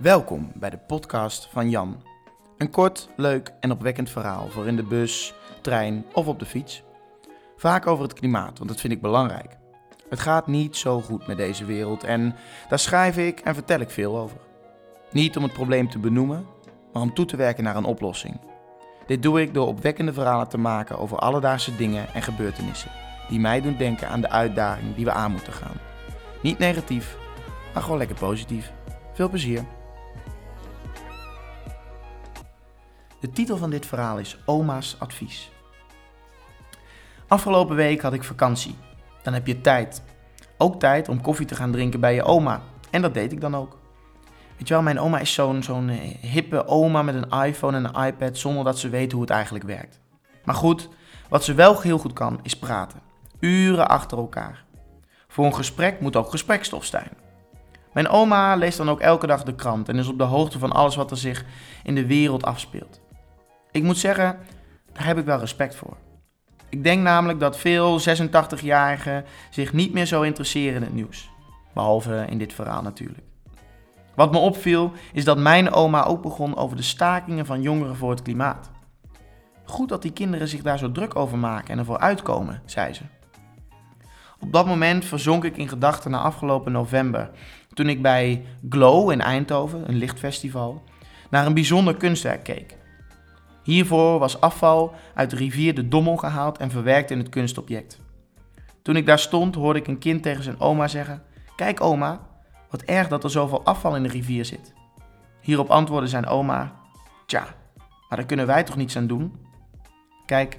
Welkom bij de podcast van Jan. Een kort, leuk en opwekkend verhaal voor in de bus, trein of op de fiets. Vaak over het klimaat, want dat vind ik belangrijk. Het gaat niet zo goed met deze wereld en daar schrijf ik en vertel ik veel over. Niet om het probleem te benoemen, maar om toe te werken naar een oplossing. Dit doe ik door opwekkende verhalen te maken over alledaagse dingen en gebeurtenissen die mij doen denken aan de uitdaging die we aan moeten gaan. Niet negatief, maar gewoon lekker positief. Veel plezier. De titel van dit verhaal is Oma's Advies. Afgelopen week had ik vakantie. Dan heb je tijd. Ook tijd om koffie te gaan drinken bij je oma. En dat deed ik dan ook. Weet je wel, mijn oma is zo'n zo'n eh, hippe oma met een iPhone en een iPad zonder dat ze weet hoe het eigenlijk werkt. Maar goed, wat ze wel heel goed kan, is praten. Uren achter elkaar. Voor een gesprek moet ook gesprekstof zijn. Mijn oma leest dan ook elke dag de krant en is op de hoogte van alles wat er zich in de wereld afspeelt. Ik moet zeggen, daar heb ik wel respect voor. Ik denk namelijk dat veel 86-jarigen zich niet meer zo interesseren in het nieuws. Behalve in dit verhaal natuurlijk. Wat me opviel is dat mijn oma ook begon over de stakingen van jongeren voor het klimaat. Goed dat die kinderen zich daar zo druk over maken en ervoor uitkomen, zei ze. Op dat moment verzonk ik in gedachten naar afgelopen november, toen ik bij Glow in Eindhoven, een lichtfestival, naar een bijzonder kunstwerk keek. Hiervoor was afval uit de rivier de Dommel gehaald en verwerkt in het kunstobject. Toen ik daar stond, hoorde ik een kind tegen zijn oma zeggen: Kijk, oma, wat erg dat er zoveel afval in de rivier zit. Hierop antwoordde zijn oma: Tja, maar daar kunnen wij toch niets aan doen? Kijk,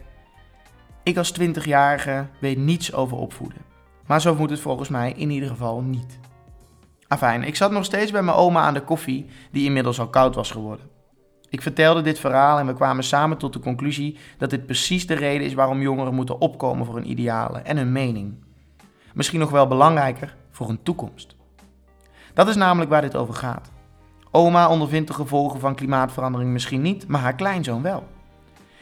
ik als twintigjarige weet niets over opvoeden. Maar zo moet het volgens mij in ieder geval niet. Afijn, ik zat nog steeds bij mijn oma aan de koffie, die inmiddels al koud was geworden. Ik vertelde dit verhaal en we kwamen samen tot de conclusie dat dit precies de reden is waarom jongeren moeten opkomen voor hun idealen en hun mening. Misschien nog wel belangrijker, voor hun toekomst. Dat is namelijk waar dit over gaat. Oma ondervindt de gevolgen van klimaatverandering misschien niet, maar haar kleinzoon wel.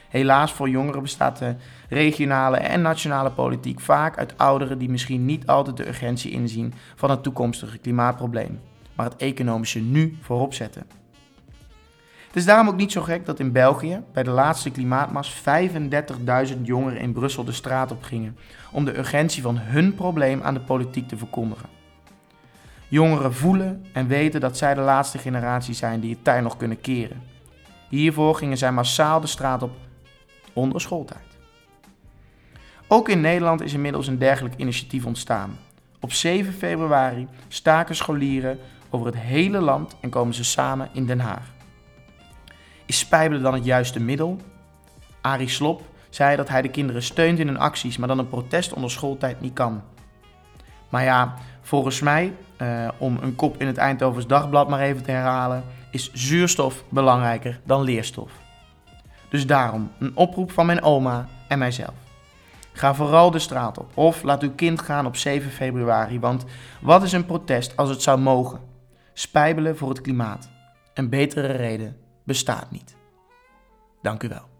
Helaas voor jongeren bestaat de regionale en nationale politiek vaak uit ouderen die misschien niet altijd de urgentie inzien van het toekomstige klimaatprobleem, maar het economische nu voorop zetten. Het is daarom ook niet zo gek dat in België bij de laatste klimaatmars 35.000 jongeren in Brussel de straat op gingen om de urgentie van hun probleem aan de politiek te verkondigen. Jongeren voelen en weten dat zij de laatste generatie zijn die het tij nog kunnen keren. Hiervoor gingen zij massaal de straat op onder schooltijd. Ook in Nederland is inmiddels een dergelijk initiatief ontstaan. Op 7 februari staken scholieren over het hele land en komen ze samen in Den Haag. Is spijbelen dan het juiste middel? Arie Slop zei dat hij de kinderen steunt in hun acties, maar dan een protest onder schooltijd niet kan. Maar ja, volgens mij, eh, om een kop in het Eindhovens Dagblad maar even te herhalen, is zuurstof belangrijker dan leerstof. Dus daarom een oproep van mijn oma en mijzelf. Ga vooral de straat op of laat uw kind gaan op 7 februari, want wat is een protest als het zou mogen? Spijbelen voor het klimaat. Een betere reden bestaat niet. Dank u wel.